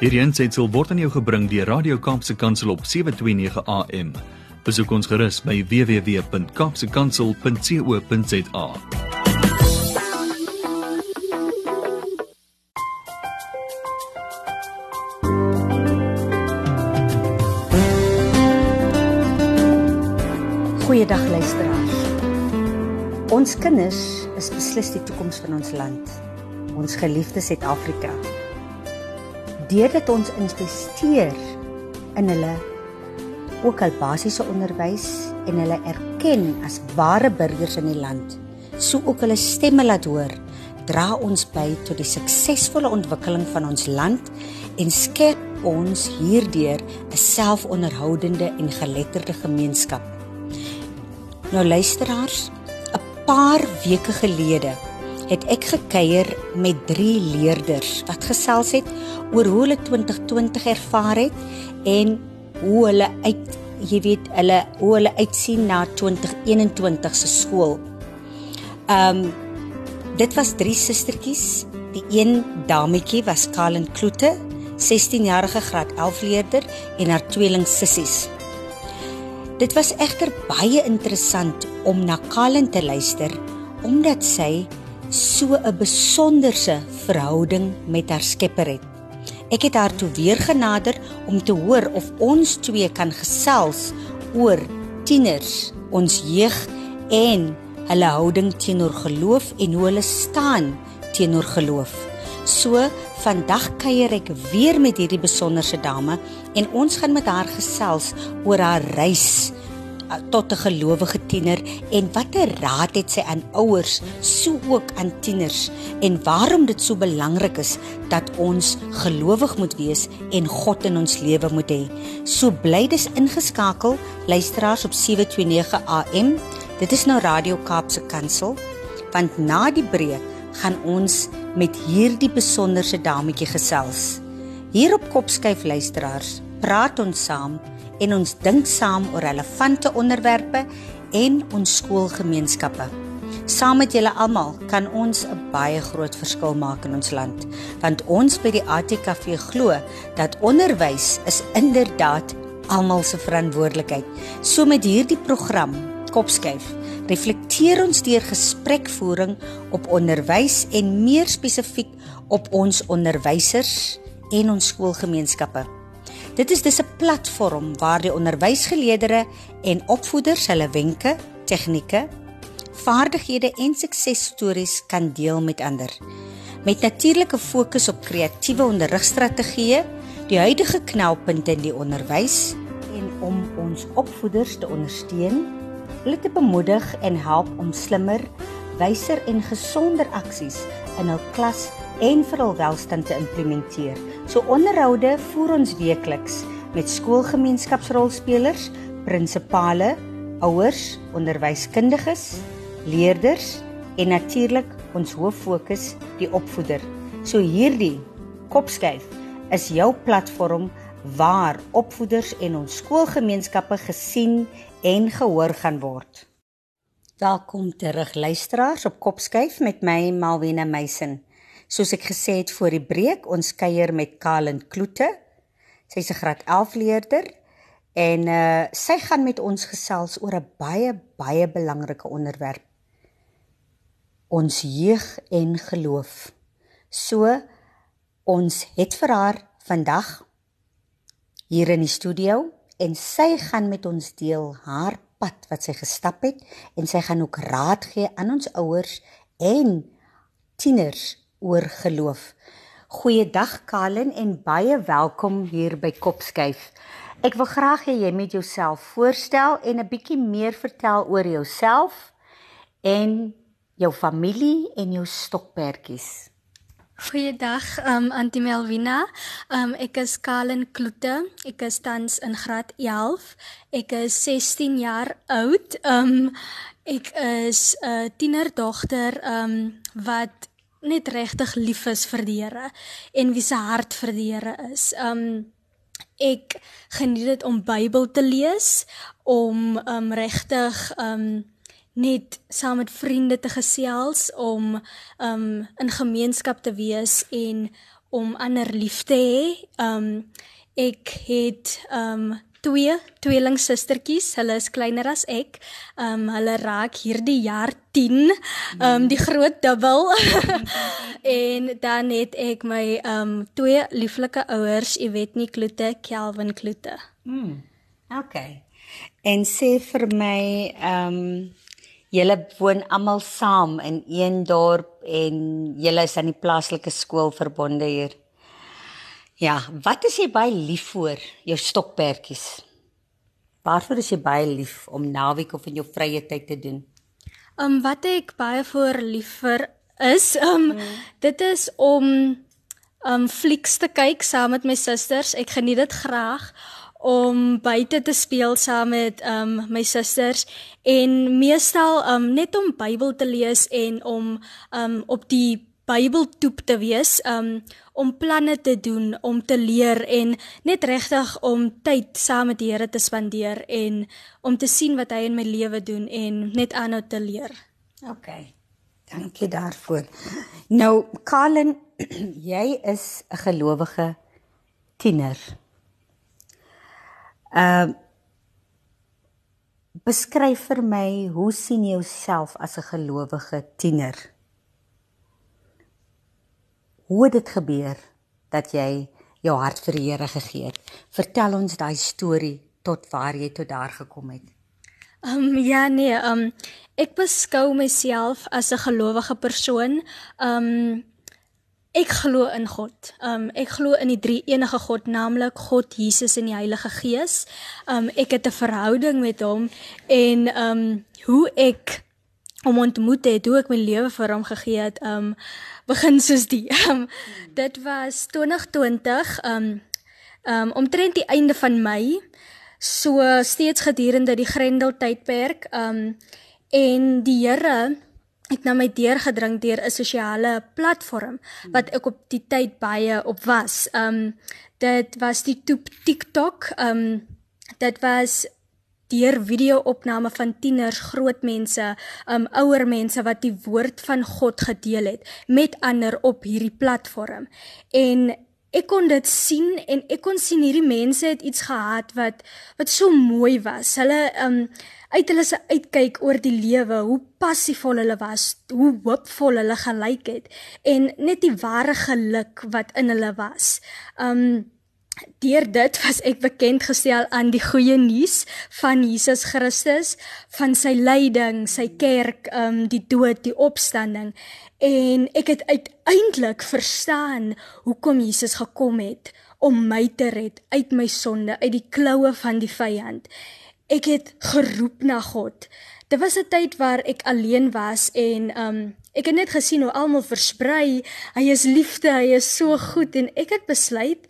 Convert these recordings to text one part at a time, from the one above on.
Hierdie aanseit word aan jou gebring deur Radio Kaapse Kansel op 7:29 AM. Besoek ons gerus by www.kapsekansel.co.za. Goeiedag luisteraars. Ons kinders is beslis die toekoms van ons land. Ons geliefde Suid-Afrika. Deurdat ons investeer in hulle ook al basiese onderwys en hulle erken as ware burgers in die land, so ook hulle stemme laat hoor, dra ons by tot die suksesvolle ontwikkeling van ons land en skep ons hierdeur 'n selfonderhoudende en geletterde gemeenskap. Nou luisteraars, 'n paar weke gelede het ek gekuier met 3 leerders wat gesels het oor hoe hulle 2020 ervaar het en hoe hulle uit jy weet hulle hoe hulle uitsien na 2021 se skool. Ehm um, dit was drie sustertjies. Die een dametjie was Kalen Kloete, 16-jarige graad 11 leerder en haar tweeling sissies. Dit was egter baie interessant om na Kalen te luister omdat sy so 'n besonderse verhouding met haar Skepper het. Ek het haar toe weer genader om te hoor of ons twee kan gesels oor tieners, ons jeug en hulle houding teenoor geloof en hoe hulle staan teenoor geloof. So vandag kuier ek weer met hierdie besonderse dame en ons gaan met haar gesels oor haar reis tot 'n gelowige tiener en watter raad het sy aan ouers so ook aan tieners en waarom dit so belangrik is dat ons gelowig moet wees en God in ons lewe moet hê. So bly dis ingeskakel luisteraars op 729 AM. Dit is nou Radio Kaapse Kansel want na die breek gaan ons met hierdie besonderse dametjie gesels. Hier op Kopskyf luisteraars, praat ons saam en ons dink saam oor relevante onderwerpe en ons skoolgemeenskappe. Saam met julle almal kan ons 'n baie groot verskil maak in ons land, want ons by die ATKV glo dat onderwys is inderdaad almal se verantwoordelikheid. So met hierdie program Kopskyf reflekteer ons deur gesprekvoering op onderwys en meer spesifiek op ons onderwysers en ons skoolgemeenskappe. Dit is dis 'n platform waar die onderwysgeleerders en opvoeders hulle wenke, tegnieke, vaardighede en suksesstories kan deel met ander. Met natuurlike fokus op kreatiewe onderrigstrategieë, die huidige knelpunte in die onderwys en om ons opvoeders te ondersteun hulle te bemoedig en help om slimmer, wyser en gesonder aksies in hul klas en vir hul welstand te implementeer. So onderhoude voer ons weekliks met skoolgemeenskapsrolspelers, prinsipale, ouers, onderwyskundiges, leerders en natuurlik ons hoof fokus die opvoeder. So hierdie kopskuif is jou platform waar opvoeders en ons skoolgemeenskappe gesien en gehoor gaan word. Welkom terug luisteraars op Kopskuif met my Malwena Meisen. Soos ek gesê het voor die breek, ons kuier met Kalen Kloete. Sy's 'n graad 11 leerder en uh sy gaan met ons gesels oor 'n baie baie belangrike onderwerp. Ons jeug en geloof. So ons het vir haar vandag hier in die studio en sy gaan met ons deel haar pad wat sy gestap het en sy gaan ook raad gee aan ons ouers en tieners oor geloof. Goeiedag Kalen en baie welkom hier by Kopskuif. Ek wil graag hê jy moet jouself voorstel en 'n bietjie meer vertel oor jouself en jou familie en jou stokperdjies. Goeiedag, um Antie Melvina. Um ek is Kalen Kloete. Ek is tans in graad 11. Ek is 16 jaar oud. Um ek is 'n tienerdogter um wat net regtig lief is vir die Here en wie se hart vir die Here is. Um ek geniet dit om Bybel te lees, om um regtig um net saam met vriende te gesels om um in gemeenskap te wees en om ander lief te hê. Um ek het um twee tweelingsustertjies. Hulle is kleiner as ek. Um hulle raak hierdie jaar 10. Um die groot dubbel. en dan het ek my um twee lieflike ouers, Iwetnie Kloete, Kelvin Kloete. Mm. Okay. En sê vir my um julle woon almal saam in een dorp en julle is aan die plaaslike skool verbonde hier. Ja, wat is jy baie lief vir jou stokperdjies? Waarvoor is jy baie lief om naweek of in jou vrye tyd te doen? Um wat ek baie voor lief vir is, um hmm. dit is om um flieks te kyk saam met my susters. Ek geniet dit graag om buite te speel saam met um my susters en meestal um net om Bybel te lees en om um op die Bybeltoep te wees, um om planne te doen, om te leer en net regtig om tyd saam met die Here te spandeer en om te sien wat hy in my lewe doen en net aanhou te leer. OK. Dankie daarvoor. Nou, Kalen, jy is 'n gelowige tiener. Ehm uh, beskryf vir my hoe sien jy jouself as 'n gelowige tiener? Hoe het dit gebeur dat jy jou hart vir die Here gegee het? Vertel ons daai storie tot waar jy tot daar gekom het. Ehm um, ja nee, ehm um, ek beskou myself as 'n gelowige persoon. Ehm um, Ek glo in God. Um ek glo in die drie enige God, naamlik God, Jesus en die Heilige Gees. Um ek het 'n verhouding met hom en um hoe ek hom ontmoet het, hoe ek my lewe vir hom gegee het, um begin soos die. Um dit was 2020, um um omtrent die einde van Mei, so steeds gedurende die Grendel tydperk, um en die Here het na my deurgedring deur 'n sosiale platform wat ek op die tyd baie op was. Um dit was die TikTok. Um dit was deur video-opname van tieners, groot mense, um ouer mense wat die woord van God gedeel het met ander op hierdie platform. En ek kon dit sien en ek kon sien hierdie mense het iets gehad wat wat so mooi was. Hulle um uit hulle se uitkyk oor die lewe, hoe passievol hulle was, hoe hoopvol hulle gelyk het en net die ware geluk wat in hulle was. Um Deur dit was ek bekend gestel aan die goeie nuus van Jesus Christus, van sy lyding, sy kerk, um die dood, die opstanding. En ek het uiteindelik verstaan hoekom Jesus gekom het om my te red uit my sonde, uit die kloue van die vyand. Ek het geroep na God. Dit was 'n tyd waar ek alleen was en um ek het net gesien hoe almal versprei, hy is liefde, hy is so goed en ek het besluit,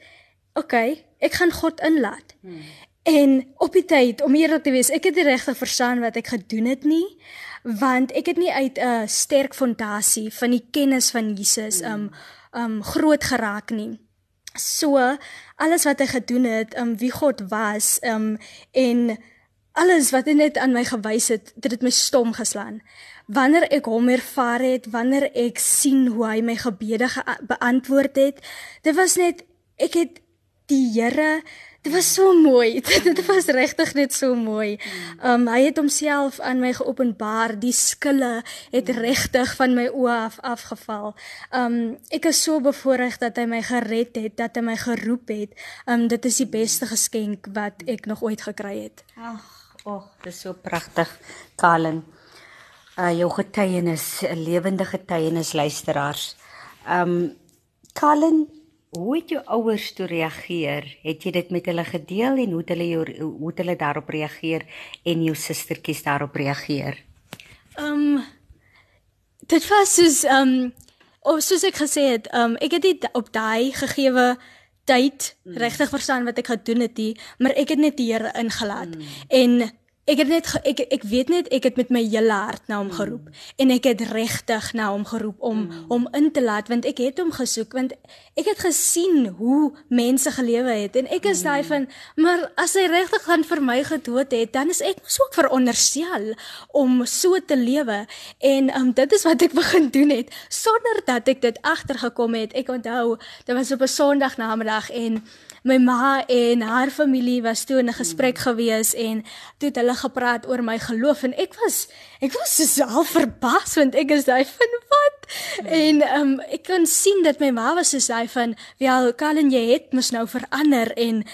okay, ek gaan God inlaat. Hmm. En op die tyd om eerlik te wees, ek het nie regtig verstaan wat ek gedoen het nie, want ek het nie uit 'n sterk fondasie van die kennis van Jesus hmm. um um groot geraak nie. So alles wat hy gedoen het, um wie God was, um en alles wat hy net aan my gewys het, dit het my stom geslaan. Wanneer ek hom ervaar het, wanneer ek sien hoe hy my gebede beantwoord het, dit was net ek het die Here Dit was so mooi. Dit was regtig net so mooi. Um hy het homself aan my geopenbaar. Die skille het regtig van my oë af afgeval. Um ek is so bevoorreg dat hy my gered het, dat hy my geroep het. Um dit is die beste geskenk wat ek nog ooit gekry het. Ag Och, dis so pragtig, Kalen. Uh jou getuienis, 'n lewende getuienis luisteraars. Um Kalen, hoe het jou ouers toe reageer? Het jy dit met hulle gedeel en hoe het hulle jou hoe het hulle daarop reageer en jou sustertjies daarop reageer? Um dit was soos um of soos ek gesê het, um ek het dit op daai gegeewe tyd mm. regtig verstaan wat ek gedoen het, nie, maar ek het net die Here ingelaat. Mm. En ek het net ek ek weet net ek het met my hele hart na hom mm. geroep en ek het regtig na hom geroep om mm. om in te laat want ek het hom gesoek want ek het gesien hoe mense gelewe het en ek is mm. daai van maar as hy regtig gaan vir my gedood het dan is ek mos ook veronderstel om so te lewe en um, dit is wat ek begin doen het sonder dat ek dit agtergekom het ek onthou dit was op 'n sonderdag namiddag en my ma en haar familie was toe in 'n gesprek gewees en toe het hulle gepraat oor my geloof en ek was ek was self verbaas want ek is daai van wat en um, ek kon sien dat my ma was so daai van wel Kalen jy het mos nou verander en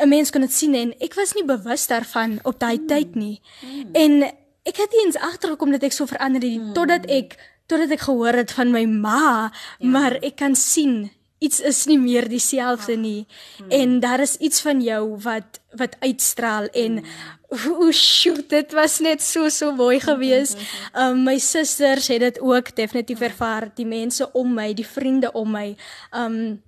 'n mens kon dit sien en ek was nie bewus daarvan op daai mm. tyd nie mm. en ek het eens agtergekom dat ek so verander het mm. totdat ek totdat ek gehoor het van my ma ja. maar ek kan sien iets is nie meer dieselfde nie hmm. en daar is iets van jou wat wat uitstraal en hmm. o shoot dit was net so so mooi gewees. Um my susters het dit ook definitief ervaar, die mense om my, die vriende om my. Um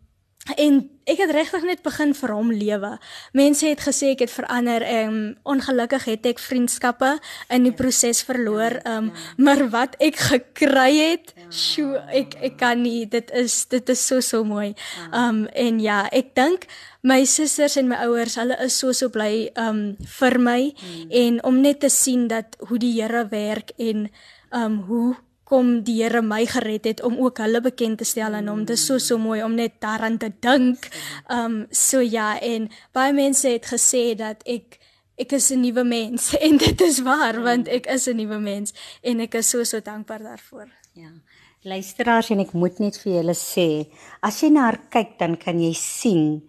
En ek het regtig net begin vir hom lewe. Mense het gesê ek het verander. Ehm um, ongelukkig het ek vriendskappe in die proses verloor. Ehm um, maar wat ek gekry het, sjoe, ek ek kan nie. Dit is dit is so so mooi. Ehm um, en ja, ek dink my susters en my ouers, hulle is so so bly ehm um, vir my mm. en om net te sien dat hoe die Here werk en ehm um, hoe kom die Here my gered het om ook hulle bekend te stel aan hom. Dit is so so mooi om net daaraan te dink. Um so ja en baie mense het gesê dat ek ek is 'n nuwe mens en dit is waar want ek is 'n nuwe mens en ek is so so dankbaar daarvoor. Ja. Luisteraars en ek moet net vir julle sê, as jy na haar kyk dan kan jy sien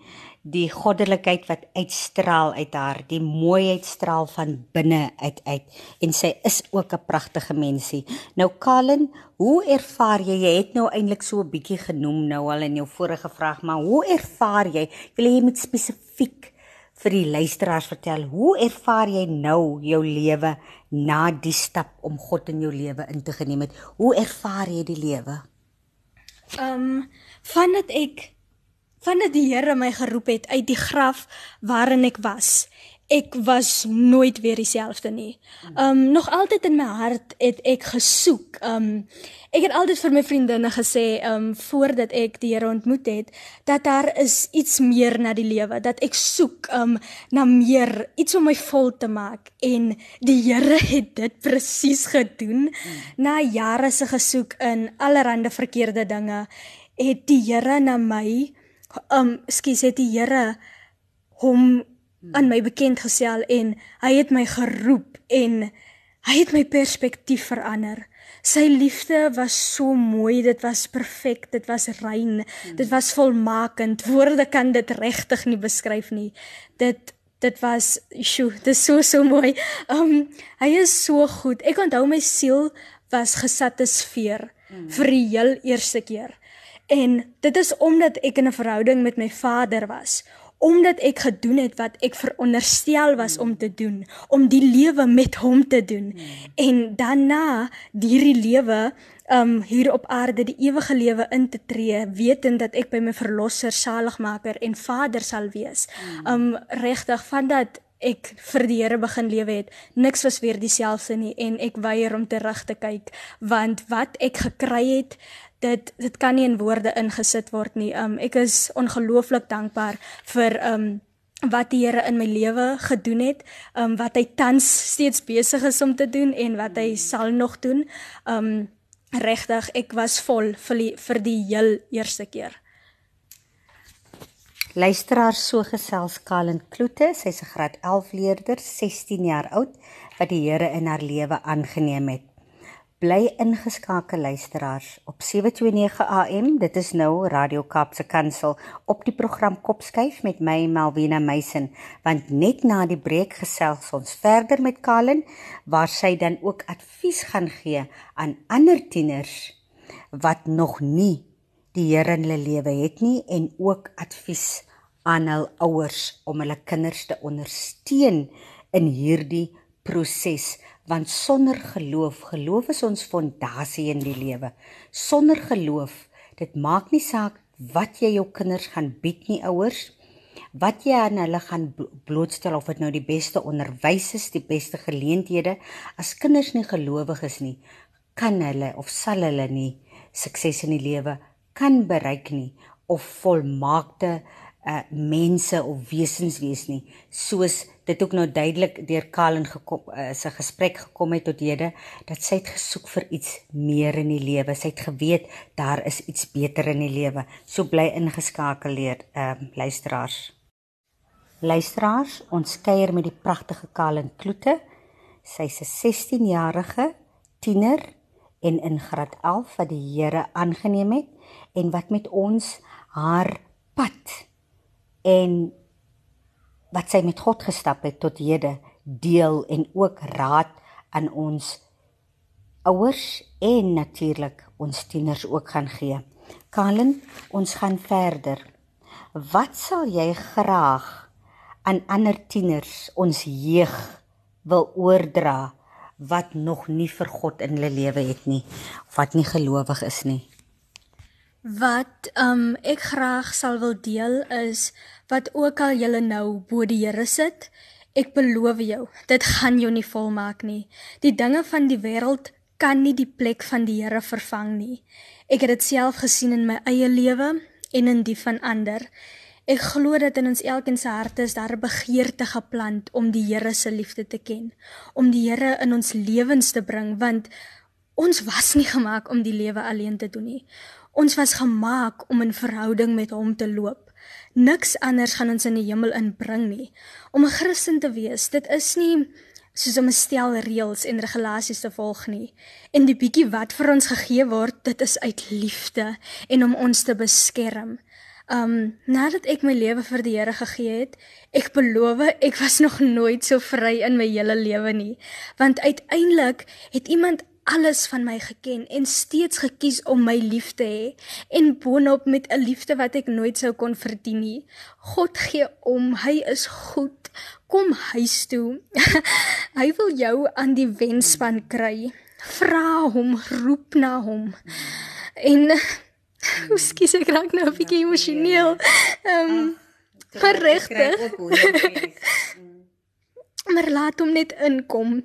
die goddelikheid wat uitstraal uit haar, die mooiheid straal van binne uit uit en sy is ook 'n pragtige mensie. Nou Kalen, hoe ervaar jy? Jy het nou eintlik so 'n bietjie genoem nou al in jou vorige vraag, maar hoe ervaar jy? Wil jy met spesifiek vir die luisteraars vertel, hoe ervaar jy nou jou lewe na die stap om God in jou lewe in te geneem het? Hoe ervaar jy die lewe? Ehm um, vandat ek vandat die Here my geroep het uit die graf waarin ek was. Ek was nooit weer dieselfde nie. Um nog altyd in my hart het ek gesoek. Um ek het altyd vir my vriendinne gesê um voordat ek die Here ontmoet het dat daar is iets meer na die lewe, dat ek soek um na meer, iets om my vol te maak en die Here het dit presies gedoen. Na jare se gesoek in allerlei verkeerde dinge het die Here na my um skus het die Here hom aan my bekend gestel en hy het my geroep en hy het my perspektief verander. Sy liefde was so mooi, dit was perfek, dit was rein, dit was volmaakend. Woorde kan dit regtig nie beskryf nie. Dit dit was sjo, dit is so so mooi. Um hy is so goed. Ek onthou my siel was gesatisfeer mm. vir die heel eerste keer. En dit is omdat ek in 'n verhouding met my vader was, omdat ek gedoen het wat ek veronderstel was om te doen, om die lewe met hom te doen. En daarna hierdie lewe um hier op aarde die ewige lewe in te tree, wetend dat ek by my verlosser, saligmaker en Vader sal wees. Um regtig van dat ek vir die Here begin lewe het, niks was weer dieselfde nie en ek weier om terug te kyk want wat ek gekry het dit dit kan nie in woorde ingesit word nie. Um ek is ongelooflik dankbaar vir um wat die Here in my lewe gedoen het, um wat hy tans steeds besig is om te doen en wat hy sal nog doen. Um regtig, ek was vol vir die, vir die heel eerste keer. Luisteraar so gesels Kalen Kloete, sy's 'n graad 11 leerder, 16 jaar oud, wat die Here in haar lewe aangeneem het. Bly ingeskakel luisteraars op 729 AM. Dit is nou Radio Kaapse Kansel op die program Kopskuif met my Malvina Meisen. Want net na die breek gesels ons verder met Kalen waar sy dan ook advies gaan gee aan ander tieners wat nog nie die Here in hulle lewe het nie en ook advies aan hul ouers om hulle kinders te ondersteun in hierdie proses want sonder geloof geloof is ons fondasie in die lewe. Sonder geloof dit maak nie saak wat jy jou kinders gaan bied nie ouers. Wat jy aan hulle gaan blootstel of dit nou die beste onderwys is, die beste geleenthede, as kinders nie gelowig is nie, kan hulle of sal hulle nie sukses in die lewe kan bereik nie of volmaakte uh mense of wesens wees nie soos dit ook nou duidelik deur Kalen gekom uh, sy gesprek gekom het tot hede dat sy het gesoek vir iets meer in die lewe. Sy het geweet daar is iets beter in die lewe. So bly ingeskakel leer ehm uh, luisteraars. Luisteraars ons kuier met die pragtige Kalen Kloete. Sy's 'n 16 jarige tiener en in graad 11 wat die Here aangeneem het en wat met ons haar pad en wat sy met God gestap het tot hede deel en ook raad aan ons ouers en natuurlik ons tieners ook gaan gee. Kalen, ons gaan verder. Wat sal jy graag aan ander tieners ons jeug wil oordra wat nog nie vir God in hulle lewe het nie, wat nie gelowig is nie? Wat um ek graag sal wil deel is wat ook al julle nou bo die Here sit, ek beloof jou, dit gaan jou nie volmaak nie. Die dinge van die wêreld kan nie die plek van die Here vervang nie. Ek het dit self gesien in my eie lewe en in die van ander. Ek glo dat in ons elkeen se harte is daar 'n begeerte geplant om die Here se liefde te ken, om die Here in ons lewens te bring want ons was nie gemaak om die lewe alleen te doen nie. Ons was gemaak om in verhouding met hom te loop. Niks anders gaan ons in die hemel inbring nie. Om 'n Christen te wees, dit is nie soos om 'n stel reëls en regulasies te volg nie. En die bietjie wat vir ons gegee word, dit is uit liefde en om ons te beskerm. Um nadat ek my lewe vir die Here gegee het, ek beloof ek was nog nooit so vry in my hele lewe nie, want uiteindelik het iemand alles van my geken en steeds gekies om my lief te hê en boonop met 'n liefde wat ek nooit sou kon verdien nie. God gee om, hy is goed. Kom huis toe. hy wil jou aan die wenspan kry. Vra hom, roep na hom. En Ekskuus, ek raak nou 'n bietjie emosioneel. Ehm um, regtig. maar laat hom net inkom.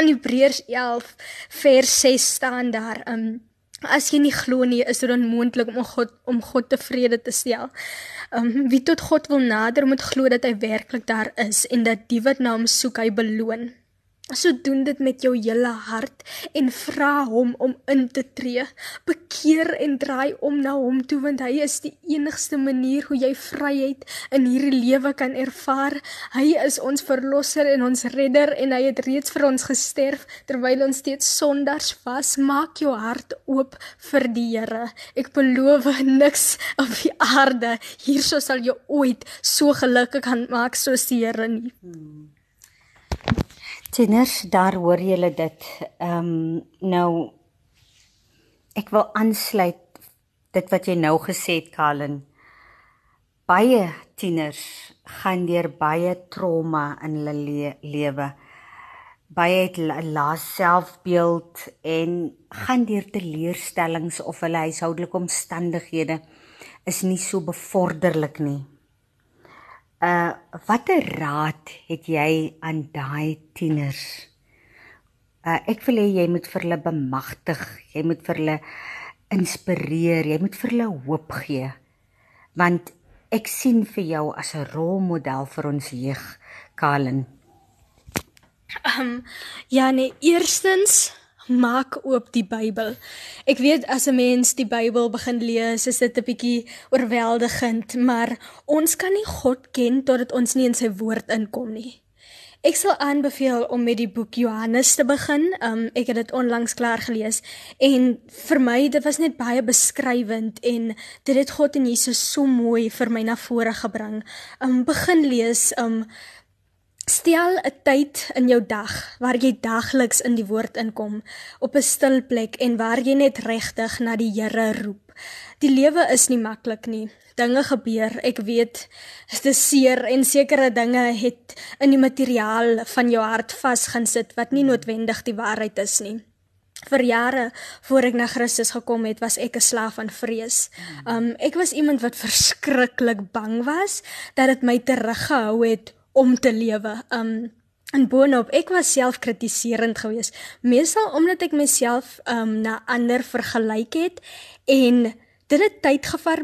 In Hebreërs 11 vers 6 staan daar: "Um as jy nie glo nie, is dit onmoontlik om God om God tevrede te stel. Um wie tot God wil nader, moet glo dat hy werklik daar is en dat die wat na hom soek, hy beloon." So doen dit met jou hele hart en vra hom om in te tree. Bekeer en draai om na hom toe want hy is die enigste manier hoe jy vryheid in hierdie lewe kan ervaar. Hy is ons verlosser en ons redder en hy het reeds vir ons gesterf terwyl ons steeds sondaars was. Maak jou hart oop vir die Here. Ek beloof niks op die aarde hierso sal jou ooit so gelukkig kan maak soos die Here nie. Hmm. Tieners, daar hoor julle dit. Ehm um, nou ek wil aansluit dit wat jy nou gesê het, Kalen. Baie tieners gaan deur baie trauma in hulle le lewe. Baie het lae selfbeeld en gaan deur teleurstellings of hulle huishoudelike omstandighede is nie so bevorderlik nie. Uh watter raad het jy aan daai tieners? Uh ek wil hê jy moet vir hulle bemagtig, jy moet vir hulle inspireer, jy moet vir hulle hoop gee. Want ek sien vir jou as 'n rolmodel vir ons jeug, Kalen. Ehm um, ja nee, eerstens maak oop die Bybel. Ek weet as 'n mens die Bybel begin lees, is dit 'n bietjie oorweldigend, maar ons kan nie God ken totdat ons nie in sy woord inkom nie. Ek sal aanbeveel om met die boek Johannes te begin. Um ek het dit onlangs klaar gelees en vir my dit was net baie beskrywend en dit het God en Jesus so mooi vir my na vore gebring. Um begin lees um Stel 'n tyd in jou dag waar jy dagliks in die woord inkom op 'n stil plek en waar jy net regtig na die Here roep. Die lewe is nie maklik nie. Dinge gebeur. Ek weet dit is seer en sekere dinge het in die materiaal van jou hart vas gaan sit wat nie noodwendig die waarheid is nie. vir jare voor ek na Christus gekom het, was ek 'n slaaf van vrees. Um ek was iemand wat verskriklik bang was dat dit my teruggehou het om te lewe. Um en boonop, ek was selfkritiserend geweest, meestal omdat ek myself um na ander vergelyk het en dit het tyd gevat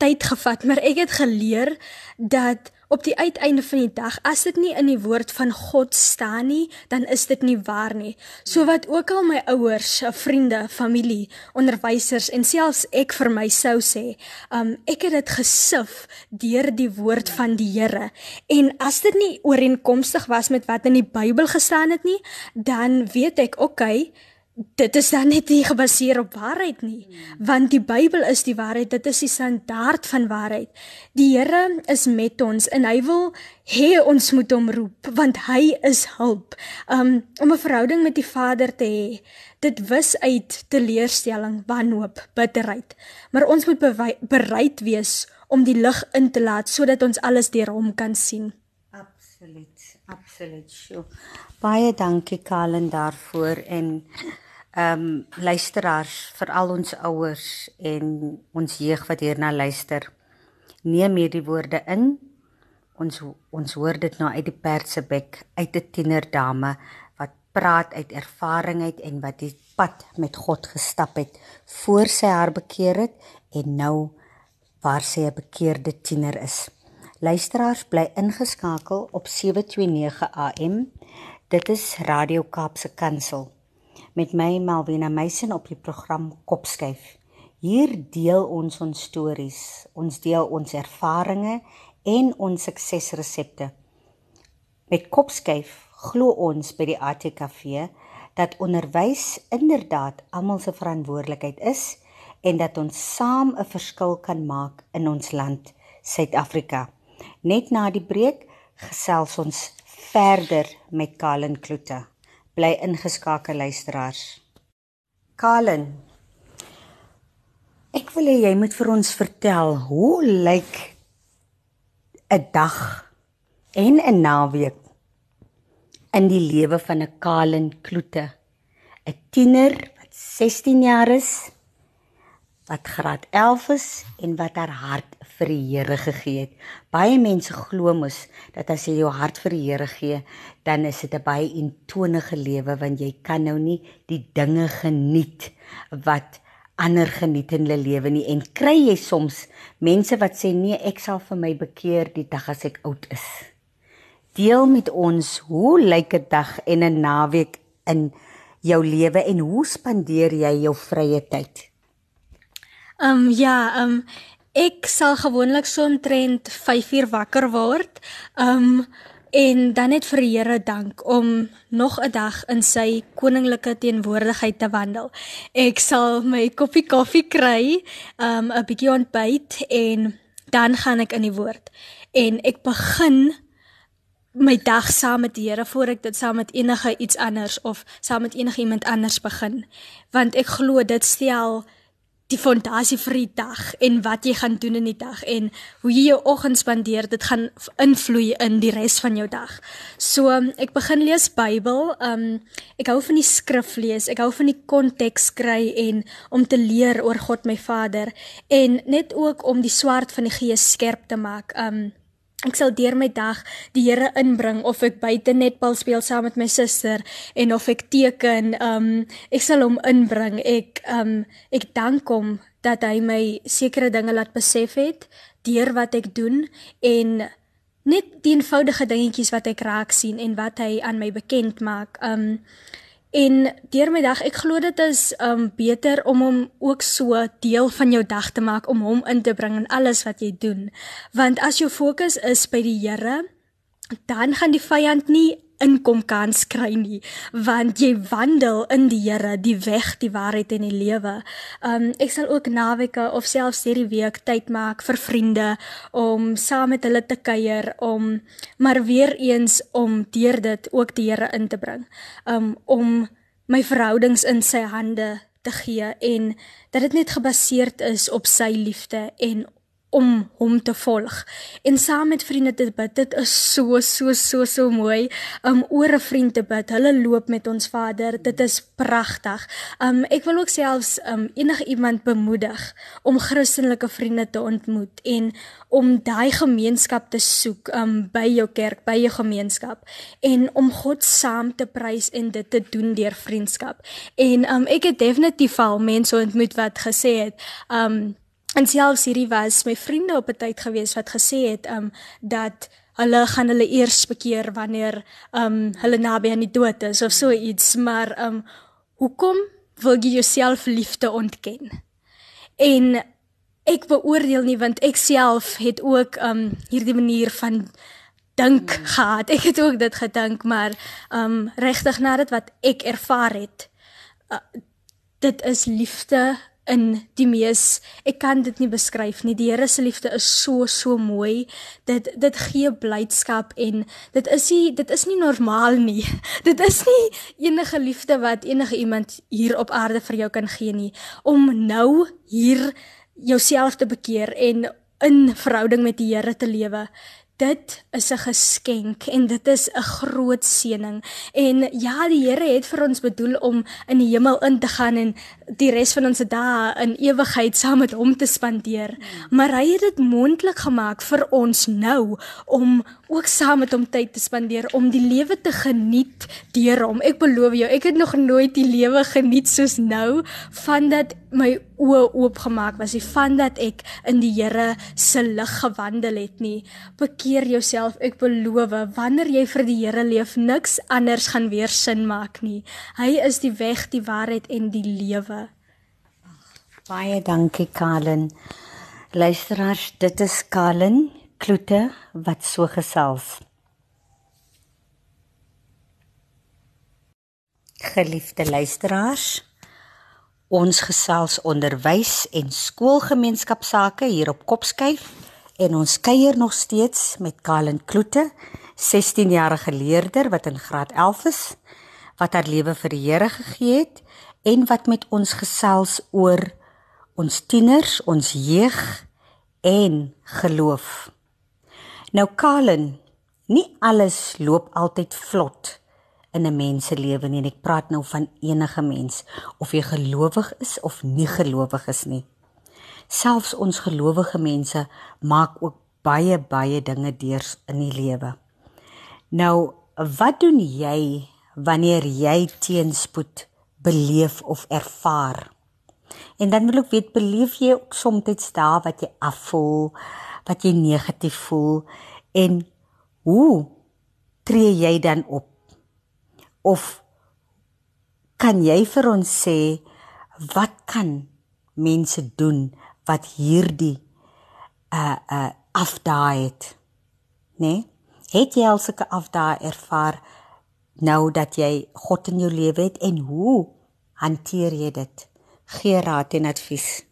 tyd gevat, maar ek het geleer dat op die uiteinde van die dag as dit nie in die woord van God staan nie, dan is dit nie waar nie. So wat ook al my ouers, vriende, familie, onderwysers en selfs ek vir my sou sê, um ek het dit gesif deur die woord van die Here. En as dit nie ooreenkomstig was met wat in die Bybel gestaan het nie, dan weet ek, okay, dit is dan net nie gebaseer op waarheid nie want die Bybel is die waarheid. Dit is die standaard van waarheid. Die Here is met ons en hy wil hê ons moet hom roep want hy is hulp. Um, om 'n verhouding met die Vader te hê dit wis uit teleurstelling wanhoop bitterheid. Maar ons moet bereid wees om die lig in te laat sodat ons alles deur hom kan sien. Absoluut absoluut. Sure. baie dankie Kalen daarvoor en ehm um, luisteraars, veral ons ouers en ons jeug wat hierna luister, neem hierdie woorde in. Ons ons hoor dit nou uit die persebek uit 'n tienerdame wat praat uit ervaring uit en wat die pad met God gestap het voor sy haar bekeer het en nou waar sy 'n bekeerde tiener is. Luisteraars bly ingeskakel op 729 AM. Dit is Radio Kaapse Kansel met my Malvina Meisen op die program Kopskyf. Hier deel ons ons stories, ons deel ons ervarings en ons suksesresepte. Met Kopskyf glo ons by die ATKV dat onderwys inderdaad almal se verantwoordelikheid is en dat ons saam 'n verskil kan maak in ons land, Suid-Afrika. Net na die breek gesels ons verder met Kalen Kloete bly ingeskakel luisteraars. Kalen. Ek wil hê jy moet vir ons vertel hoe lyk 'n dag en 'n naweek in die lewe van 'n Kalen Kloete, 'n tiener wat 16 jaar is, wat graad 11 is en wat haar hart vir die Here gegee het. Baie mense glo mos dat as jy jou hart vir die Here gee, dan is dit 'n baie intonige lewe want jy kan nou nie die dinge geniet wat ander geniet in hulle lewe nie en kry jy soms mense wat sê nee, ek sal vir my bekeer die dag as ek oud is. Deel met ons hoe lyk 'n dag en 'n naweek in jou lewe en hoe spandeer jy jou vrye tyd? Ehm um, ja, ehm um, ek sal gewoonlik so omtrent 5uur wakker word. Ehm um, en dan net vir die Here dank om nog 'n dag in sy koninklike teenwoordigheid te wandel. Ek sal my koppie koffie kry, ehm um, 'n bietjie ontbyt en dan gaan ek in die woord. En ek begin my dag saam met die Here voor ek dit saam met enige iets anders of saam met enige iemand anders begin. Want ek glo dit stel die fondasie vir die dag en wat jy gaan doen in die dag en hoe jy jou oggend spandeer dit gaan invloei in die res van jou dag. So ek begin lees Bybel. Um ek hou van die skrif lees. Ek hou van die konteks kry en om te leer oor God my Vader en net ook om die swart van die gees skerp te maak. Um Ek sal deur my dag die Here inbring of ek buite netbal speel saam met my suster en of ek teken, um ek sal hom inbring. Ek um ek dank hom dat hy my sekere dinge laat besef het deur wat ek doen en net die eenvoudige dingetjies wat ek raak sien en wat hy aan my bekend maak. Um En deur my dag, ek glo dit is um beter om hom ook so deel van jou dag te maak om hom in te bring in alles wat jy doen. Want as jou fokus is by die Here, dan gaan die vyand nie inkom kans kry nie want jy wandel in die Here die weg die waarheid en die lewe. Um ek sal ook naweke of selfs hierdie week tyd maak vir vriende om saam met hulle te kuier om maar weer eens om deur dit ook die Here in te bring. Um om my verhoudings in sy hande te gee en dat dit net gebaseer is op sy liefde en om hom te volg. En saam met vriende te bid, dit is so so so so mooi om oor 'n vriend te bid. Hulle loop met ons Vader. Dit is pragtig. Um ek wil ook selfs um enige iemand bemoedig om Christelike vriende te ontmoet en om daai gemeenskap te soek um by jou kerk, by jou gemeenskap en om God saam te prys en dit te doen deur vriendskap. En um ek het definitief al mense ontmoet wat gesê het um En selfs hierdie was my vriende op 'n tyd gewees wat gesê het um dat hulle gaan hulle eers bekeer wanneer um hulle naby aan die dood is of so iets, maar um hoekom wil jy jouself liefde ontken? En ek beoordeel nie want ek self het ook um hierdie manier van dink hmm. gehad. Ek het ook dit gedink, maar um regtig na dit wat ek ervaar het, uh, dit is liefde in die mees ek kan dit nie beskryf nie. Die Here se liefde is so so mooi. Dit dit gee blydskap en dit is nie dit is nie normaal nie. Dit is nie enige liefde wat enige iemand hier op aarde vir jou kan gee nie. Om nou hier jouself te bekeer en in verhouding met die Here te lewe. Dit is 'n geskenk en dit is 'n groot seëning. En ja, die Here het vir ons bedoel om in die hemel in te gaan en die res van ons dae in ewigheid saam met hom te spandeer. Maar hy het dit moontlik gemaak vir ons nou om ook saam met hom tyd te spandeer om die lewe te geniet deur hom. Ek beloof jou, ek het nog nooit die lewe geniet soos nou vandat my oë oopgemaak was, vandat ek in die Here se lig gewandel het nie. Bekeer jouself, ek beloof, wanneer jy vir die Here leef, niks anders gaan weer sin maak nie. Hy is die weg, die waarheid en die lewe. Baie dankie Kalen. Luisteraars, dit is Kalen Kloete wat so gesels. Geliefde luisteraars, ons gesels onderwys en skoolgemeenskapsake hier op Kopskyf en ons kuier nog steeds met Kalen Kloete, 16-jarige leerder wat in graad 11 is, wat haar lewe vir die Here gegee het en wat met ons gesels oor ons tieners, ons jeug en geloof. Nou Kalen, nie alles loop altyd vlot in 'n mens se lewe nie. Ek praat nou van enige mens of jy gelowig is of nie gelowig is nie. Selfs ons gelowige mense maak ook baie baie dinge deur in die lewe. Nou, wat doen jy wanneer jy teenspoed beleef of ervaar? En dan wil ek weet beleef jy ook soms dae wat jy afvoel? wat jy negatief voel en hoe tree jy dan op? Of kan jy vir ons sê wat kan mense doen wat hierdie uh uh afdaai het? Né? Nee? Het jy al sulke afdaai ervaar nou dat jy God in jou lewe het en hoe hanteer jy dit? Gee raad en advies.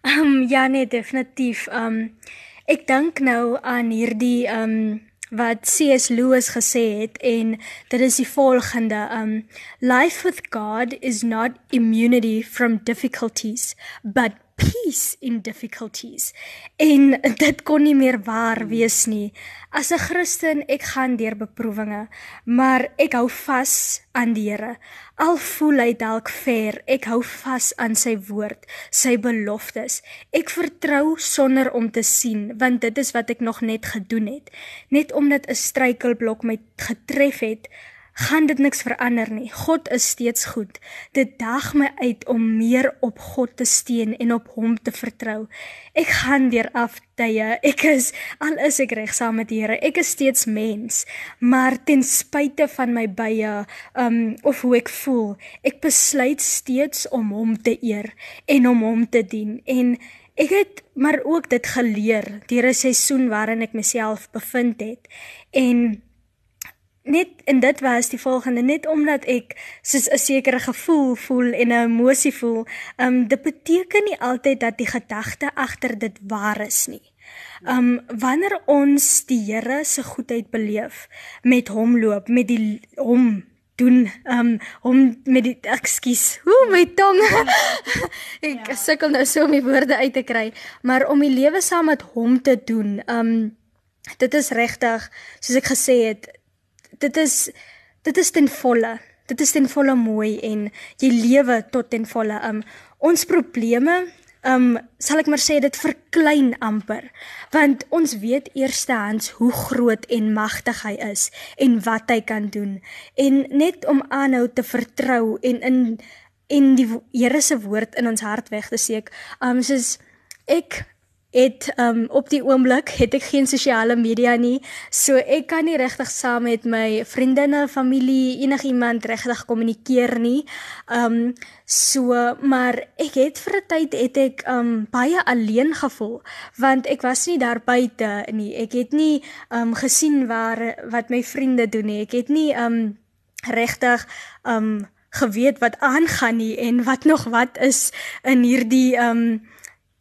Ehm um, ja nee definitief. Ehm um, ek dink nou aan hierdie ehm um, wat C.S. Lewis gesê het en dit is die volgende um life with God is not immunity from difficulties but peace in difficulties. En dit kon nie meer waar wees nie. As 'n Christen, ek gaan deur beproewinge, maar ek hou vas aan die Here. Al voel hy dalk ver, ek hou vas aan sy woord, sy beloftes. Ek vertrou sonder om te sien, want dit is wat ek nog net gedoen het. Net omdat 'n struikelblok my getref het, gaan dit niks verander nie. God is steeds goed. Dit daag my uit om meer op God te steun en op hom te vertrou. Ek gaan deur aftye. Ek is al is ek reg saam met die Here. Ek is steeds mens, maar ten spyte van my bye, um of hoe ek voel, ek besluit steeds om hom te eer en om hom te dien. En ek het maar ook dit geleer deur 'n seisoen waarin ek myself bevind het. En net en dit was die volgende net omdat ek soos 'n sekere gevoel voel en 'n emosie voel, ehm um, dit beteken nie altyd dat die gedagte agter dit waar is nie. Ehm um, wanneer ons die Here se goedheid beleef, met hom loop, met die hom doen um om met die ekskuus hoe my tong ek ja. sukkel nou so om die woorde uit te kry maar om die lewe saam met hom te doen um dit is regtig soos ek gesê het dit is dit is ten volle dit is ten volle mooi en jy lewe tot ten volle. Um ons probleme um sal ek maar sê dit verklein amper. Want ons weet eerstehands hoe groot en magtig hy is en wat hy kan doen. En net om aanhou te vertrou en in en die Here se woord in ons hart weg te steek um soos ek het um op die oomblik het ek geen sosiale media nie. So ek kan nie regtig saam met my vriendinne, familie, enigiemand regtig kommunikeer nie. Um so maar ek het vir 'n tyd het ek um baie alleen gevoel want ek was nie daar buite nie. Ek het nie um gesien waar wat my vriende doen nie. Ek het nie um regtig um geweet wat aangaan nie en wat nog wat is in hierdie um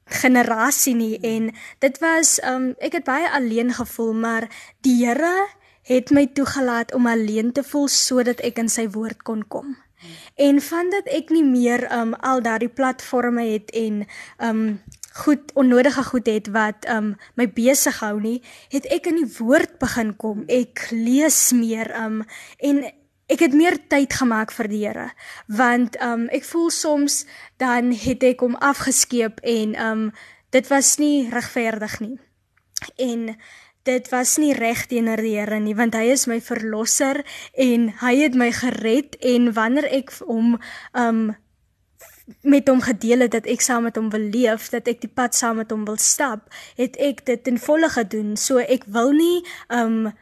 generasie nie en dit was um ek het baie alleen gevoel maar die Here het my toegelaat om alleen te voel sodat ek in sy woord kon kom. En van dat ek nie meer um al daardie platforms het en um goed onnodige goed het wat um my besig hou nie, het ek in die woord begin kom. Ek lees meer um en ek het meer tyd gemaak vir die Here want um ek voel soms dan het ek hom afgeskeep en um dit was nie regverdig nie en dit was nie reg teenoor die Here nie want hy is my verlosser en hy het my gered en wanneer ek hom um met hom gedeel het dat ek saam met hom wil leef, dat ek die pad saam met hom wil stap, het ek dit in volle gedoen. So ek wil nie um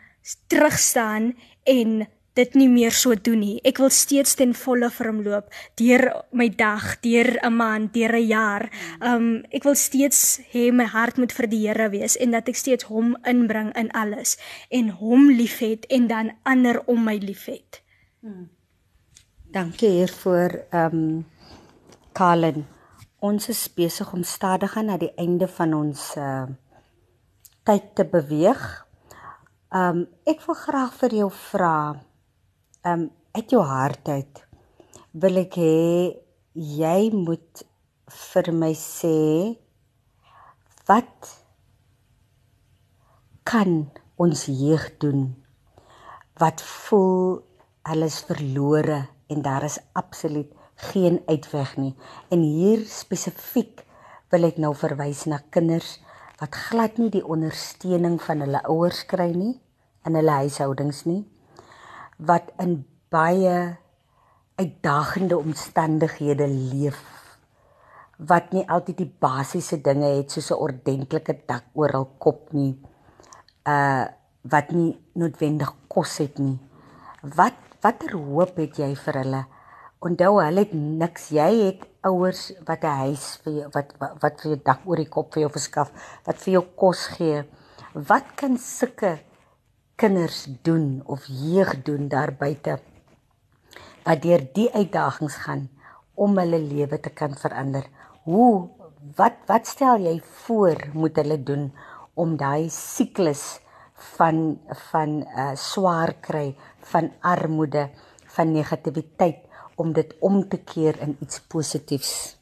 terugstaan en dit nie meer so doen nie. Ek wil steeds ten volle vir hom loop deur my dag, deur 'n maand, deur 'n jaar. Um ek wil steeds hê my hart moet vir die Here wees en dat ek steeds hom inbring in alles en hom liefhet en dan ander om my liefhet. Hmm. Dankie hiervoor um Kalen. Ons is besig om stadig aan na die einde van ons uh tyd te beweeg. Um ek wil graag vir jou vra um uit jou hart uit wil ek hê jy moet vir my sê wat kan ons jeug doen wat voel alles verlore en daar is absoluut geen uitweg nie. En hier spesifiek wil ek nou verwys na kinders wat glad nie die ondersteuning van hulle ouers kry nie in hulle huishoudings nie wat in baie uitdagende omstandighede leef wat nie altyd die basiese dinge het soos 'n ordentlike dak oor hul kop nie uh wat nie noodwendig kos het nie. Wat watter hoop het jy vir hulle? Onthou hulle het niks. Jy het ouers wat 'n huis vir jou wat wat vir jou dak oor die kop vir jou verskaf wat vir jou kos gee. Wat kan sulke kinders doen of jeug doen daar buite wat deur die uitdagings gaan om hulle lewe te kan verander. Hoe wat wat stel jy voor moet hulle doen om daai siklus van van uh swaar kry, van armoede, van negativiteit om dit om te keer in iets positiefs?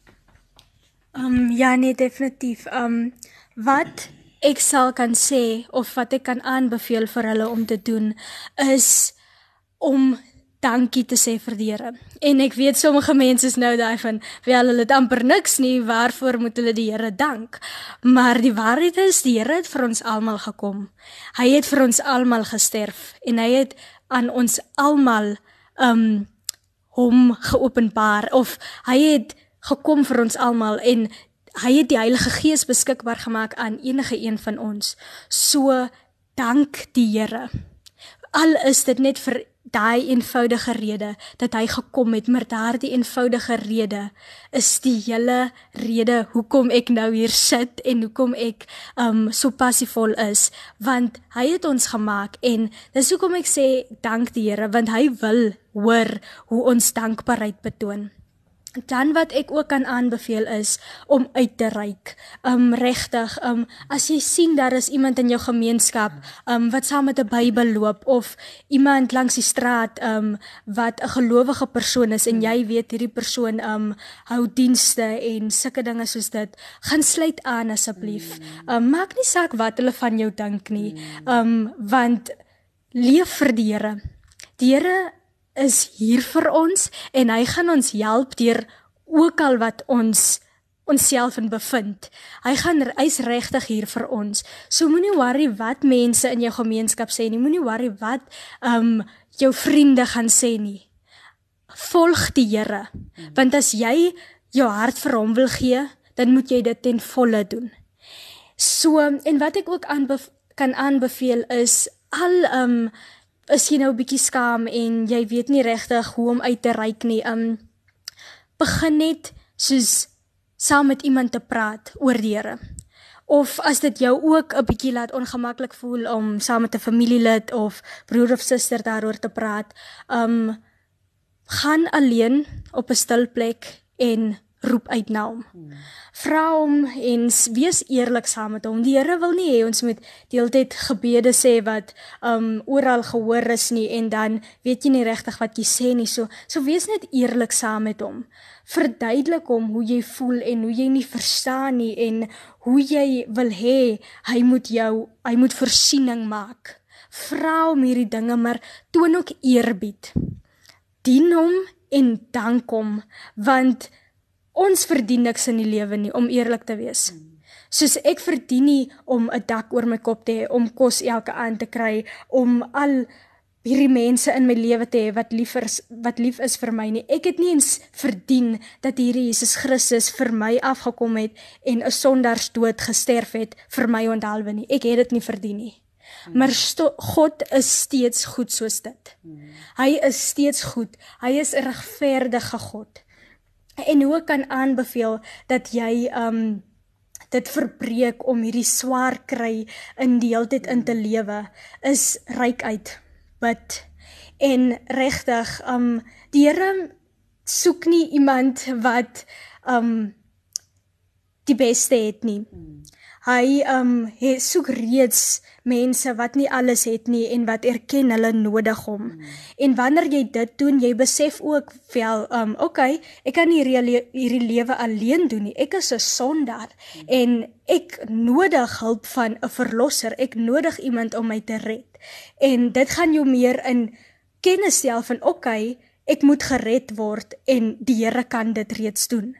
Um ja nee definitief. Um wat ek sal kan sê of wat ek kan aanbeveel vir hulle om te doen is om dankie te sê vir die Here. En ek weet sommige mense is nou daai van wel hulle het amper niks nie, waarvoor moet hulle die Here dank? Maar die waarheid is die Here het vir ons almal gekom. Hy het vir ons almal gesterf en hy het aan ons almal um hom geopenbaar of hy het gekom vir ons almal en hy het die Heilige Gees beskikbaar gemaak aan enige een van ons. So dank die Here. Al is dit net vir daai eenvoudige rede dat hy gekom het, maar daardie eenvoudige rede is die hele rede hoekom ek nou hier sit en hoekom ek um so passievol is, want hy het ons gemaak en dis hoekom ek sê dank die Here want hy wil hoor hoe ons dankbaarheid betoon. Dan wat ek ook kan aanbeveel is om uit te reik. Um regtig, um as jy sien daar is iemand in jou gemeenskap um wat saam met 'n Bybel loop of iemand langs die straat um wat 'n gelowige persoon is en jy weet hierdie persoon um hou dienste en sulke dinge soos dit, gaan sluit aan asseblief. Um maak nie saak wat hulle van jou dink nie. Um want leef vir die Here. Die Here is hier vir ons en hy gaan ons help deur ook al wat ons onsself in bevind. Hy gaan hy's regtig hier vir ons. So moenie worry wat mense in jou gemeenskap sê nie. Moenie worry wat ehm um, jou vriende gaan sê nie. Volg die Here. Want as jy jou hart vir hom wil gee, dan moet jy dit ten volle doen. So en wat ek ook aanbeveel kan aanbeveel is al ehm um, is jy nou 'n bietjie skaam en jy weet nie regtig hoe om uit te reik nie. Um begin net soos saam met iemand te praat oor die Here. Of as dit jou ook 'n bietjie laat ongemaklik voel om saam met 'n familielid of broer of suster daaroor te praat, um gaan alleen op 'n stil plek en roep uit na hom. Vra hom en wees eerlik saam met hom. Die Here wil nie hê ons moet deeltyd gebede sê wat um oral gehoor is nie en dan weet jy nie regtig wat jy sê nie. So so wees net eerlik saam met hom. Verduidelik hom hoe jy voel en hoe jy nie verstaan nie en hoe jy wil hê hy moet jou hy moet voorsiening maak. Vra hom hierdie dinge maar toon ook eerbied. Dien hom en dank hom want ons verdien niks in die lewe nie om eerlik te wees. Soos ek verdien nie om 'n dak oor my kop te hê, om kos elke aand te kry, om al hierdie mense in my lewe te hê wat lief is wat lief is vir my nie. Ek het nie eens verdien dat hierdie Jesus Christus vir my afgekom het en 'n sondagsdood gesterf het vir my onthaalwe nie. Ek het dit nie verdien nie. Maar God is steeds goed soos dit. Hy is steeds goed. Hy is 'n regverdige God en hoe kan aanbeveel dat jy um dit verbreek om hierdie swaar kry in die hele tyd in te lewe is ryk uit bid. En regtig um die Here soek nie iemand wat um die beste het nie hy um hy soek reeds mense wat nie alles het nie en wat erken hulle nodig hom. Hmm. En wanneer jy dit doen, jy besef ook wel, um okay, ek kan nie hierdie lewe alleen doen nie. Ek is 'n sondaar hmm. en ek nodig hulp van 'n verlosser. Ek nodig iemand om my te red. En dit gaan jou meer in kennis stel van okay, ek moet gered word en die Here kan dit reeds doen.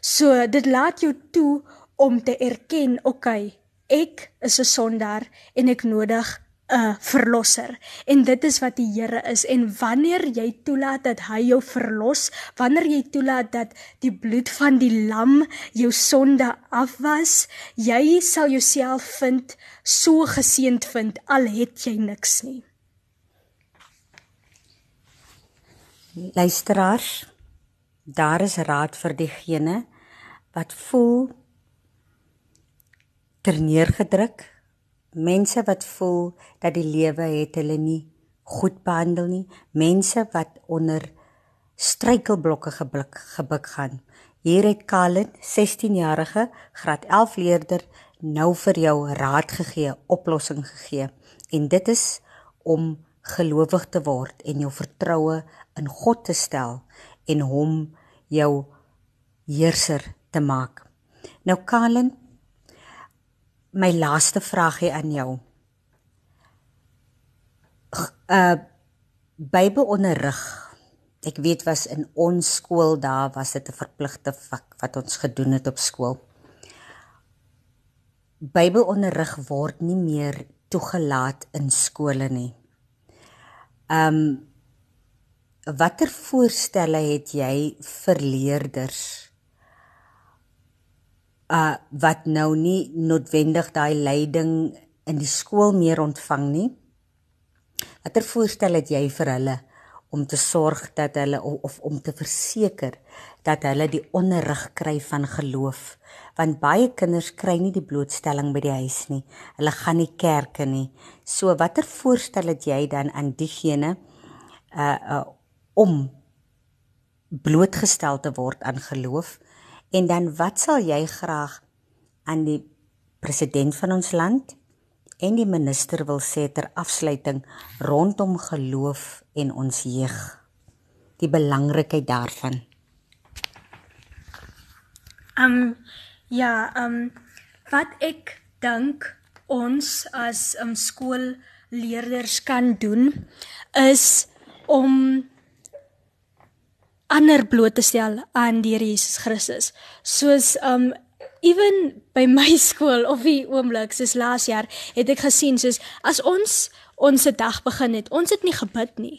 So dit laat jou toe om te erken, okay, ek is 'n sondaar en ek nodig 'n verlosser. En dit is wat die Here is en wanneer jy toelaat dat hy jou verlos, wanneer jy toelaat dat die bloed van die lam jou sonde afwas, jy sal jouself vind so geseënd vind al het jy niks nie. Luisteraars, daar is raad vir diegene wat voel terneergedruk. Mense wat voel dat die lewe het hulle nie goed behandel nie, mense wat onder struikelblokke geblik gebuk gaan. Hier het Kalen, 16-jarige graad 11 leerder, nou vir jou raad gegee, oplossing gegee. En dit is om gelowig te word en jou vertroue in God te stel en hom jou heerser te maak. Nou Kalen, my laaste vragie aan jou. Uh Bybelonderrig. Ek weet was in ons skool daar was dit 'n verpligte vak wat ons gedoen het op skool. Bybelonderrig word nie meer toegelaat in skole nie. Um watter voorstelle het jy vir leerders uh wat nou nie noodwendig daai leiding in die skool meer ontvang nie. Watter voorstel het jy vir hulle om te sorg dat hulle of, of om te verseker dat hulle die onderrig kry van geloof? Want baie kinders kry nie die blootstelling by die huis nie. Hulle gaan nie kerke nie. So watter voorstel het jy dan aan diegene uh uh om blootgestel te word aan geloof? En dan wat sal jy graag aan die president van ons land en die minister wil sê ter afsluiting rondom geloof en ons jeug? Die belangrikheid daarvan. Ehm um, ja, ehm um, wat ek dink ons as um, skoolleerders kan doen is om ander bloot te stel aan die Here Jesus Christus. Soos um even by my skool of die oomblik soos laas jaar het ek gesien soos as ons ons dag begin het, ons het nie gebid nie.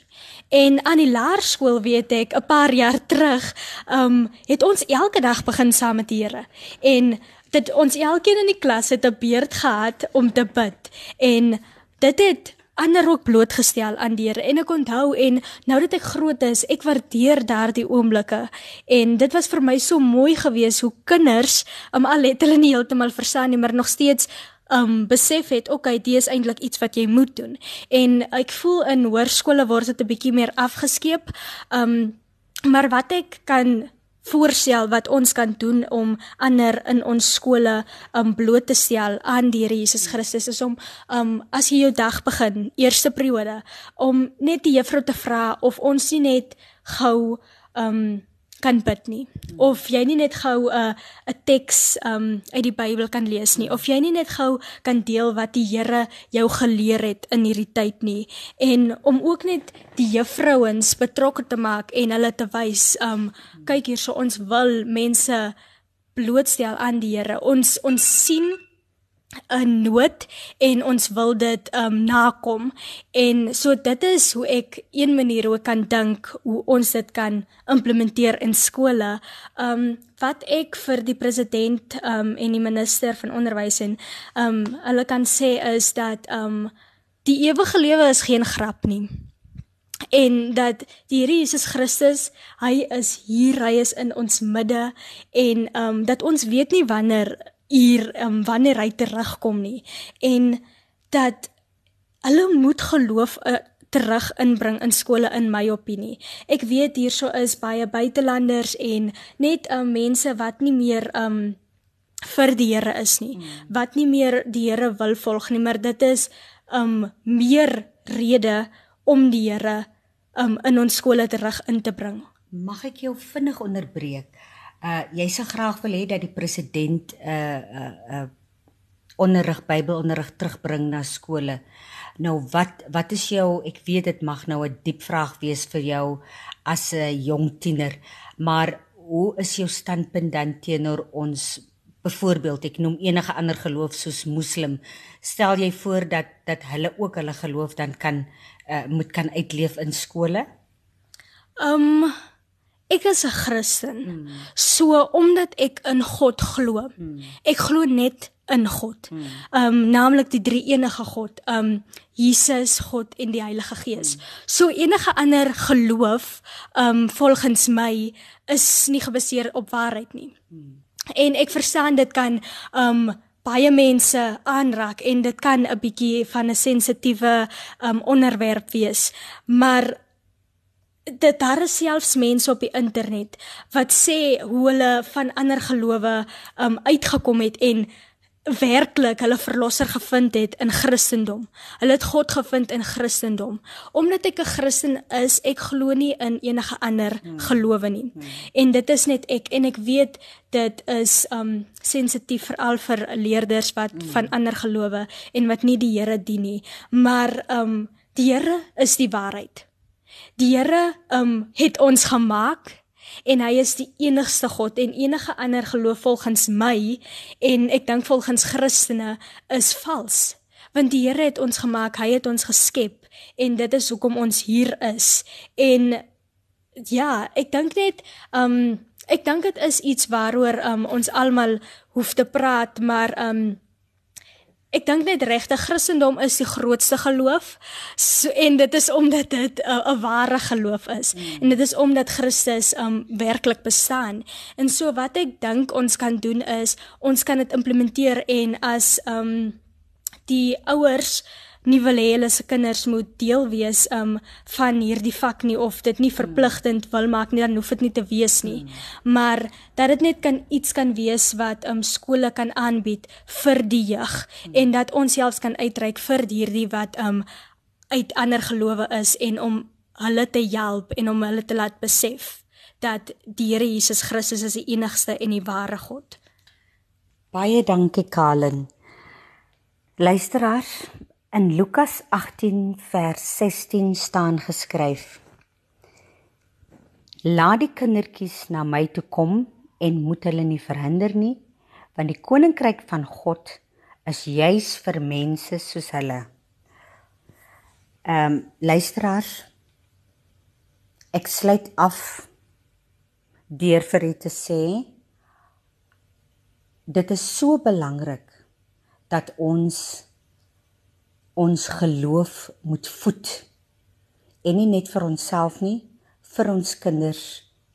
En aan die laerskool weet ek 'n paar jaar terug, um het ons elke dag begin saam met die Here. En dit ons elkeen in die klas het 'n beurt gehad om te bid en dit het ander ook blootgestel aan die Here. En ek onthou en nou dat ek groot is, ek waardeer daardie oomblikke. En dit was vir my so mooi geweest hoe kinders um, al het hulle nie heeltemal verstaan nie, maar nog steeds um besef het okay dit is eintlik iets wat jy moet doen. En ek voel in hoërskole word dit 'n bietjie meer afgeskeep. Um maar wat ek kan voorstel wat ons kan doen om ander in ons skole um bloot te stel aan die Here Jesus Christus is om um as jy jou dag begin, eerste periode om net die juffrou te vra of ons nie net gou um kan bid nie. Of jy nie net gou 'n uh, 'n teks um uit die Bybel kan lees nie. Of jy nie net gou kan deel wat die Here jou geleer het in hierdie tyd nie. En om ook net die juffrouens betrokke te maak en hulle te wys um kyk hier so ons wil mense blootstel aan die Here ons ons sien 'n nood en ons wil dit um nakom en so dit is hoe ek een manier hoe kan dink hoe ons dit kan implementeer in skole. Um wat ek vir die president um en die minister van onderwys en um hulle kan sê is dat um die ewige lewe is geen grap nie. En dat die Here Jesus Christus, hy is hier, hy is in ons midde en um dat ons weet nie wanneer uur um, wanneer hy terugkom nie en dat hulle moet geloof uh, terug inbring in skole in my opinie. Ek weet hierso is baie buitelanders en net um, mense wat nie meer um vir die Here is nie, hmm. wat nie meer die Here wil volg nie, maar dit is um meer rede om die Here um in ons skole terug in te bring. Mag ek jou vinnig onderbreek? Uh jy sê graag wil hê dat die president 'n uh, uh uh onderrig Bybelonderrig terugbring na skole. Nou wat wat is jou ek weet dit mag nou 'n diep vraag wees vir jou as 'n jong tiener, maar hoe is jou standpunt dan teenoor ons byvoorbeeld ek noem enige ander geloof soos moslim stel jy voor dat dat hulle ook hulle geloof dan kan uh, moet kan uitleef in skole? Um ek is 'n Christen. Mm. So omdat ek in God glo. Mm. Ek glo net in God. Mm. Um naamlik die drie enige God. Um Jesus, God en die Heilige Gees. Mm. So enige ander geloof um volgens my is nie gebaseer op waarheid nie. Mm. En ek verstaan dit kan um baie mense aanraak en dit kan 'n bietjie van 'n sensitiewe um onderwerp wees. Maar dit daar is selfs mense op die internet wat sê hoe hulle van ander gelowe um uitgekom het en werklik hulle verlosser gevind het in Christendom. Hulle het God gevind in Christendom. Omdat ek 'n Christen is, ek glo nie in enige ander hmm. gelowe nie. Hmm. En dit is net ek en ek weet dit is um sensitief veral vir leerders wat hmm. van ander gelowe en wat nie die Here dien nie. Maar um die Here is die waarheid. Die Here um het ons gemaak en hy is die enigste God en enige ander geloof volgens my en ek dink volgens Christene is vals. Want die Here het ons gemaak, hy het ons geskep en dit is hoekom ons hier is. En ja, ek dink net um ek dink dit is iets waaroor um ons almal hoef te praat, maar um Ek dink net regte Christendom is die grootste geloof so, en dit is omdat dit 'n uh, ware geloof is mm. en dit is omdat Christus um werklik bestaan. En so wat ek dink ons kan doen is ons kan dit implementeer en as um die ouers nie wil hê hulle se kinders moet deel wees um van hierdie vak nie of dit nie verpligtend wil maak nie dan hoef dit nie te wees nie. Maar dat dit net kan iets kan wees wat um skole kan aanbied vir die jeug en dat ons selfs kan uitreik vir hierdie wat um uit ander gelowe is en om hulle te help en om hulle te laat besef dat die Here Jesus Christus is die enigste en die ware God. Baie dankie Kalen. Luisteraars, in Lukas 18 vers 16 staan geskryf: Laat die kindertjies na my toe kom en moet hulle nie verhinder nie, want die koninkryk van God is juis vir mense soos hulle. Ehm um, luisteraars, ek sluit af deur vir u te sê dit is so belangrik dat ons ons geloof moet voed en nie net vir onsself nie vir ons kinders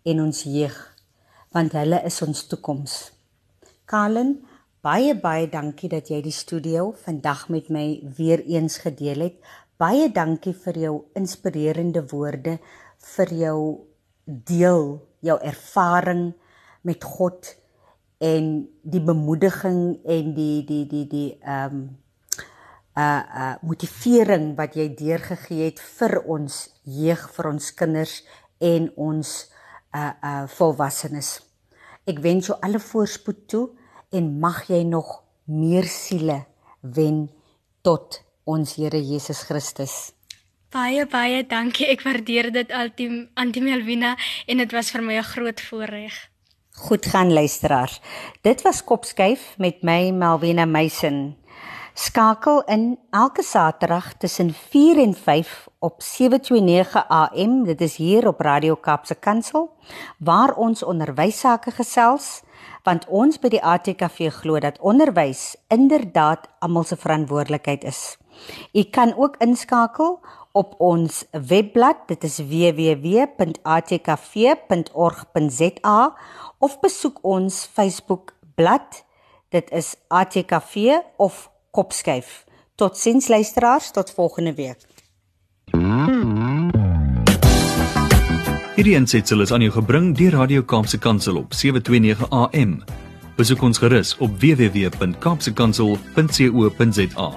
en ons jeug want hulle is ons toekoms. Kalen, baie baie dankie dat jy die studio vandag met my weer eens gedeel het. Baie dankie vir jou inspirerende woorde, vir jou deel, jou ervaring met God en die bemoediging en die die die die ehm um, uh uh motivering wat jy deurgegee het vir ons jeug, vir ons kinders en ons uh uh volwassenes. Ek wens jou alle voorspoed toe en mag jy nog meer siele wen tot ons Here Jesus Christus. Baie baie dankie. Ek waardeer dit altyd Antie Melvina en dit was vir my 'n groot voorreg. Goed gaan luisteraars. Dit was Kopskyf met my Melvina Meisen. Skakel in elke Saterdag tussen 4 en 5 op 729 AM. Dit is hier op Radio Kaapse Kansel waar ons onderwys sake gesels want ons by die ATKV glo dat onderwys inderdaad almal se verantwoordelikheid is. U kan ook inskakel op ons webblad dit is www.atkv.org.za of besoek ons Facebook bladsy dit is ATKV of Kopskyf totsiens luisteraars tot volgende week. Hierdie ensitsel is aan jou gebring deur Radio Kaapse Kansel op 729 AM besoek ons gerus op www.kaapsekansel.co.za